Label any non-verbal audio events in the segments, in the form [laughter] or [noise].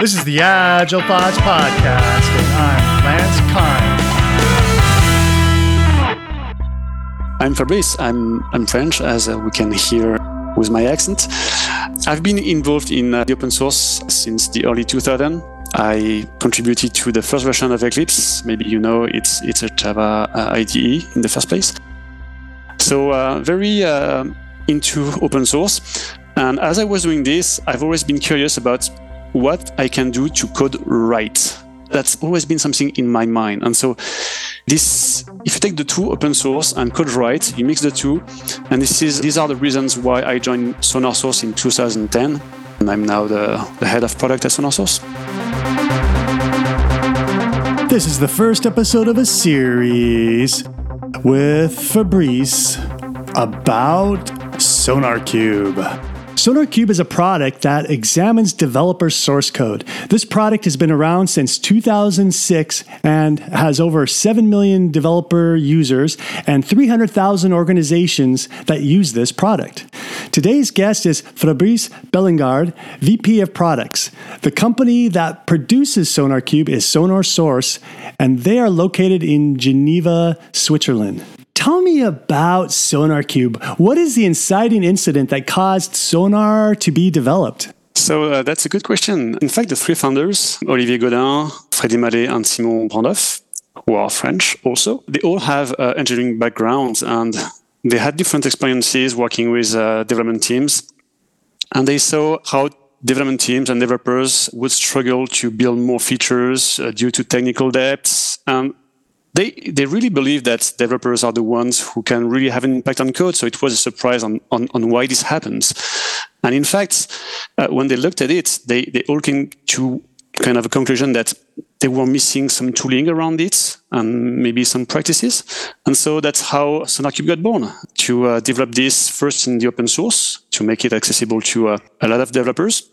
This is the Agile Thoughts Podcast, and I'm Lance Kind. I'm Fabrice. I'm, I'm French, as uh, we can hear with my accent. I've been involved in uh, the open source since the early 2000s. I contributed to the first version of Eclipse. Maybe you know it's it's a Java uh, IDE in the first place. So uh, very uh, into open source. And as I was doing this, I've always been curious about what I can do to code right. That's always been something in my mind. And so this, if you take the two open source and code right, you mix the two. And this is, these are the reasons why I joined SonarSource in 2010. And I'm now the, the head of product at SonarSource. This is the first episode of a series with Fabrice about SonarQube. SonarQube is a product that examines developer source code. This product has been around since 2006 and has over 7 million developer users and 300,000 organizations that use this product. Today's guest is Fabrice Bellingard, VP of Products. The company that produces SonarQube is SonarSource, and they are located in Geneva, Switzerland. Tell me about SonarQube. What is the inciting incident that caused Sonar to be developed? So uh, that's a good question. In fact, the three founders, Olivier Gaudin, Freddy Mallet, and Simon Brandhof, who are French also, they all have uh, engineering backgrounds and they had different experiences working with uh, development teams. And they saw how development teams and developers would struggle to build more features uh, due to technical debts. And they they really believe that developers are the ones who can really have an impact on code. So it was a surprise on on, on why this happens. And in fact, uh, when they looked at it, they they all came to kind of a conclusion that they were missing some tooling around it and maybe some practices. And so that's how SonarQube got born to uh, develop this first in the open source to make it accessible to uh, a lot of developers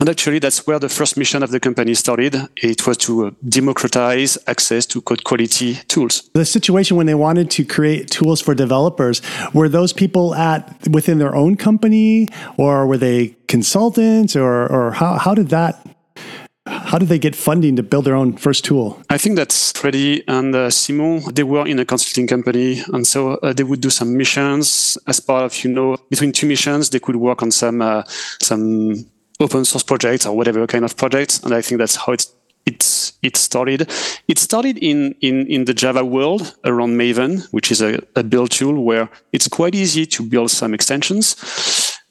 and actually, that's where the first mission of the company started. It was to uh, democratize access to code quality tools. The situation when they wanted to create tools for developers, were those people at within their own company or were they consultants or, or how, how did that how did they get funding to build their own first tool? I think that's Freddy and uh, Simon. They were in a consulting company, and so uh, they would do some missions as part of you know between two missions. They could work on some uh, some open source projects or whatever kind of projects. And I think that's how it's it's it started. It started in in in the Java world around Maven, which is a, a build tool where it's quite easy to build some extensions.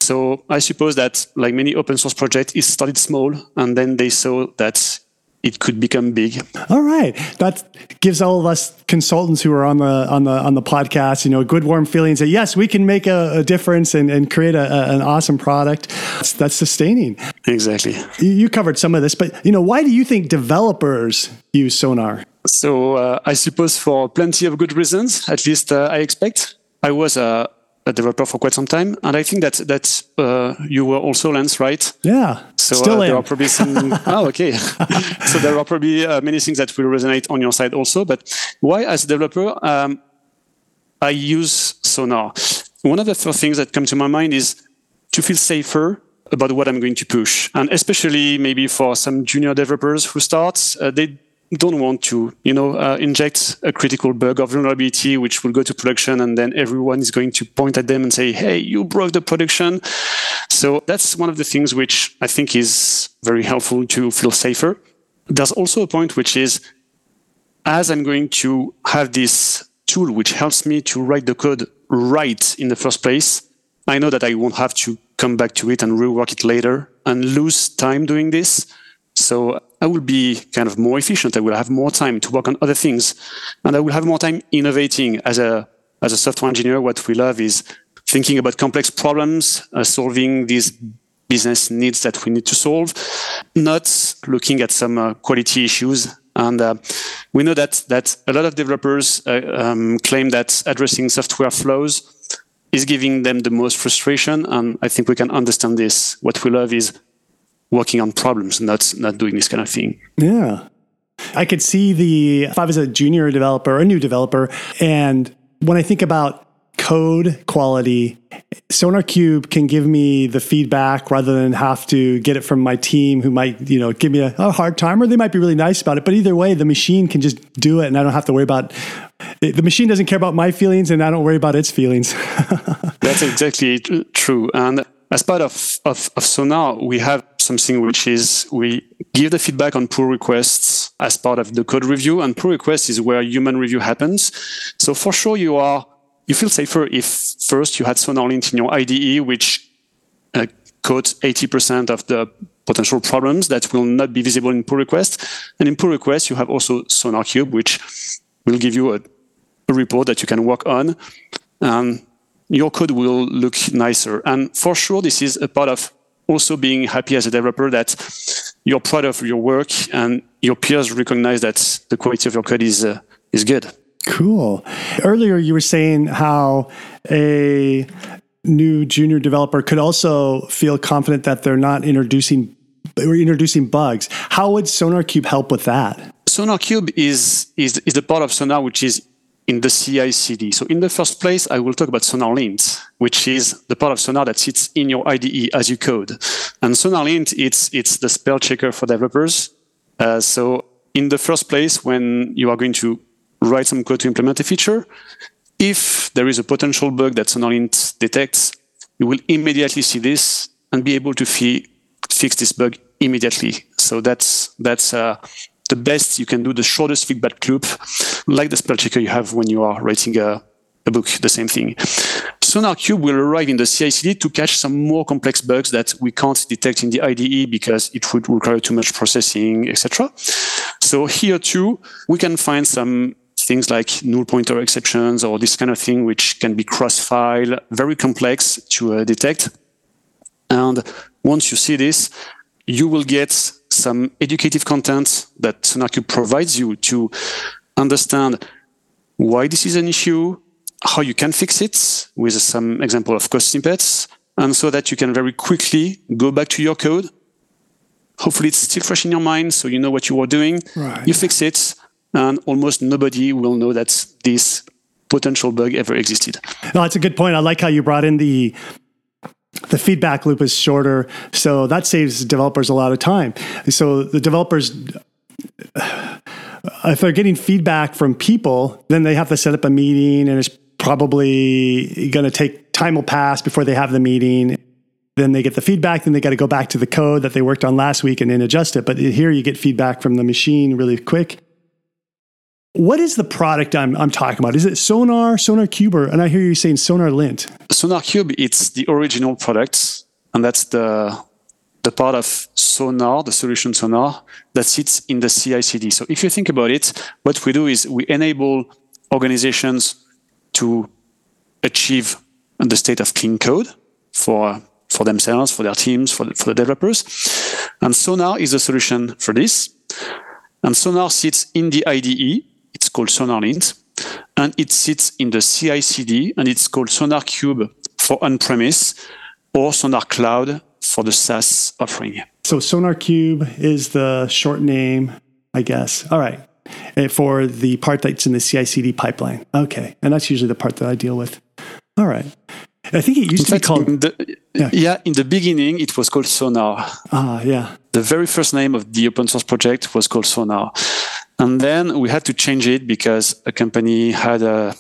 So I suppose that like many open source projects, it started small and then they saw that it could become big. All right, that gives all of us consultants who are on the on the on the podcast, you know, good warm feelings that yes, we can make a, a difference and, and create a, a, an awesome product that's, that's sustaining. Exactly. You, you, covered some of this, but you know, why do you think developers use Sonar? So uh, I suppose for plenty of good reasons. At least uh, I expect. I was a a developer for quite some time, and I think that that uh, you were also Lance, right? Yeah. So still uh, there am. are probably some. oh, [laughs] okay. [laughs] so there are probably uh, many things that will resonate on your side also. But why, as a developer, um, I use Sonar. One of the first things that come to my mind is to feel safer about what I'm going to push, and especially maybe for some junior developers who start, uh, they don't want to, you know, uh, inject a critical bug or vulnerability which will go to production, and then everyone is going to point at them and say, "Hey, you broke the production." So that's one of the things which I think is very helpful to feel safer. There's also a point which is, as I'm going to have this tool which helps me to write the code right in the first place, I know that I won't have to come back to it and rework it later and lose time doing this. So I will be kind of more efficient. I will have more time to work on other things, and I will have more time innovating. As a as a software engineer, what we love is thinking about complex problems, uh, solving these business needs that we need to solve, not looking at some uh, quality issues. And uh, we know that that a lot of developers uh, um, claim that addressing software flows is giving them the most frustration. And I think we can understand this. What we love is working on problems, not not doing this kind of thing. Yeah. I could see the if I was a junior developer, a new developer, and when I think about code quality SonarQube can give me the feedback rather than have to get it from my team who might, you know, give me a, a, hard time or they might be really nice about it. But either way, the machine can just do it and I don't have to worry about. The machine doesn't care about my feelings and I don't worry about its feelings. [laughs] That's exactly true. And as part of, of, of Sonar, we have something which is we give the feedback on pull requests as part of the code review. And pull requests is where human review happens. So for sure, you are you feel safer if first you had SonarLint in your IDE, which uh, caught 80% of the potential problems that will not be visible in pull request. And in pull request, you have also SonarQube, which will give you a, a report that you can work on. And your code will look nicer. And for sure, this is a part of also being happy as a developer that you're proud of your work and your peers recognize that the quality of your code is, uh, is good. Cool. Earlier, you were saying how a new junior developer could also feel confident that they're not introducing or introducing bugs. How would SonarQube help with that? SonarQube is is is the part of Sonar which is in the CI/CD. So in the first place, I will talk about SonarLint, which is the part of Sonar that sits in your IDE as you code. And SonarLint, it's it's the spell checker for developers. Uh, so in the first place, when you are going to write some code to implement a feature. If there is a potential bug that SonarLint detects, you will immediately see this and be able to fi- fix this bug immediately. So that's that's uh, the best you can do, the shortest feedback loop, like the spell checker you have when you are writing a, a book, the same thing. SonarQube will arrive in the CI/CD to catch some more complex bugs that we can't detect in the IDE because it would require too much processing, etc. So here too, we can find some things like null pointer exceptions or this kind of thing, which can be cross-file, very complex to uh, detect. And once you see this, you will get some educative content that SonarQube provides you to understand why this is an issue, how you can fix it with some example of code snippets, and so that you can very quickly go back to your code. Hopefully, it's still fresh in your mind, so you know what you were doing. Right. You fix it, and almost nobody will know that this potential bug ever existed. No, that's a good point. I like how you brought in the the feedback loop is shorter, so that saves developers a lot of time. So the developers [sighs] if they're getting feedback from people, then they have to set up a meeting and it's probably going to take time will pass before they have the meeting. Then they get the feedback, then they got to go back to the code that they worked on last week and then adjust it. But here you get feedback from the machine really quick. What is the product I'm, I'm talking about? Is it Sonar, SonarQube, or, and I hear you saying SonarLint? SonarQube, it's the original product, and that's the the part of Sonar, the solution Sonar, that sits in the CI/CD. So if you think about it, what we do is we enable organizations to achieve the state of clean code for for themselves, for their teams, for the, for the developers. And Sonar is a solution for this. And Sonar sits in the IDE it's called SonarLint, and it sits in the CI/CD, and it's called SonarQube for on-premise or SonarCloud for the SaaS offering. So SonarQube is the short name, I guess. All right. Eh, for the part that's in the CI/CD pipeline. Okay, and that's usually the part that I deal with. All right. I think it used in to fact, be called. The, yeah. yeah. in the beginning, it was called Sonar. Ah, yeah. The very first name of the open source project was called Sonar. And then we had to change it because a company had a,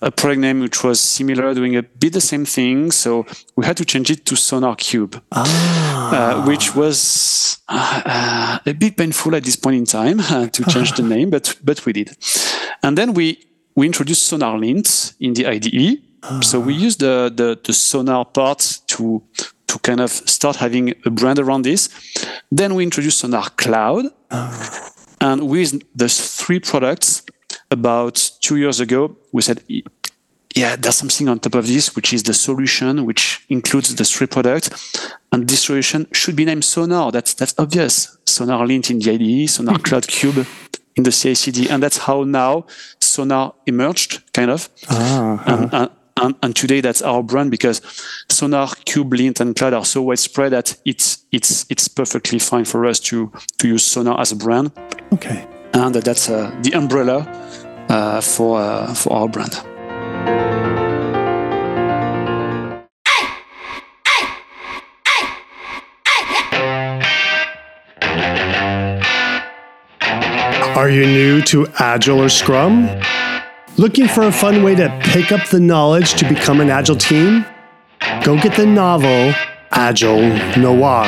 a product name which was similar, doing a bit the same thing. So we had to change it to SonarQube, ah. uh, which was uh, a bit painful at this point in time uh, [laughs] to change the [laughs] name, but but we did. And then we we introduced SonarLint in the IDE. Ah. So we used the, the the Sonar part to to kind of start having a brand around this. Then we introduced SonarCloud. Ah. And with the three products, about two years ago, we said, yeah, there's something on top of this, which is the solution, which includes the three products. And this solution should be named Sonar. That's, that's obvious. SonarLint in the IDE, Sonar Cloud Cube in the CI/CD, and that's how now Sonar emerged, kind of. Ah, uh-huh. And, and, today that's our brand because Sonar, Cube, Lint, and Cloud are so widespread that it's it's it's perfectly fine for us to to use Sonar as a brand. Okay. And that's uh, the umbrella uh, for uh, for our brand. Are you new to Agile or Scrum? Looking for a fun way to pick up the knowledge to become an Agile team? Go get the novel Agile Noir.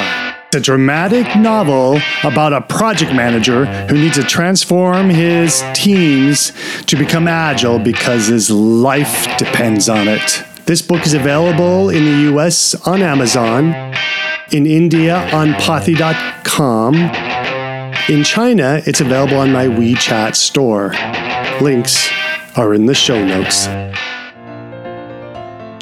A dramatic novel about a project manager who needs to transform his teams to become agile because his life depends on it. This book is available in the US on Amazon, in India on Pothi.com. In China, it's available on my WeChat store. Links are in the show notes.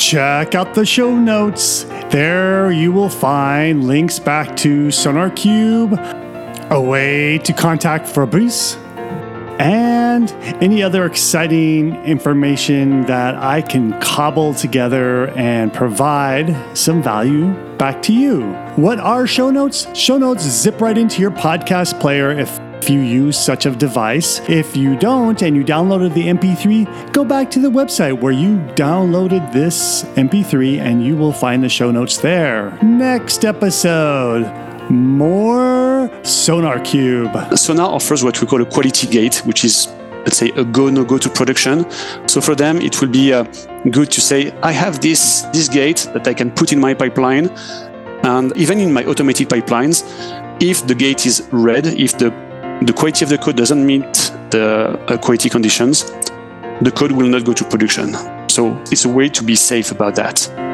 Check out the show notes there you will find links back to SonarQube, a way to contact Fabrice, and any other exciting information that I can cobble together and provide some value back to you. What are show notes? Show notes zip right into your podcast player if if you use such a device. If you don't and you downloaded the MP3, go back to the website where you downloaded this MP3 and you will find the show notes there. Next episode more SonarQube. Sonar offers what we call a quality gate, which is let's say a go no go to production so for them it will be uh, good to say i have this this gate that i can put in my pipeline and even in my automated pipelines if the gate is red if the the quality of the code doesn't meet the uh, quality conditions, the code will not go to production. So it's a way to be safe about that.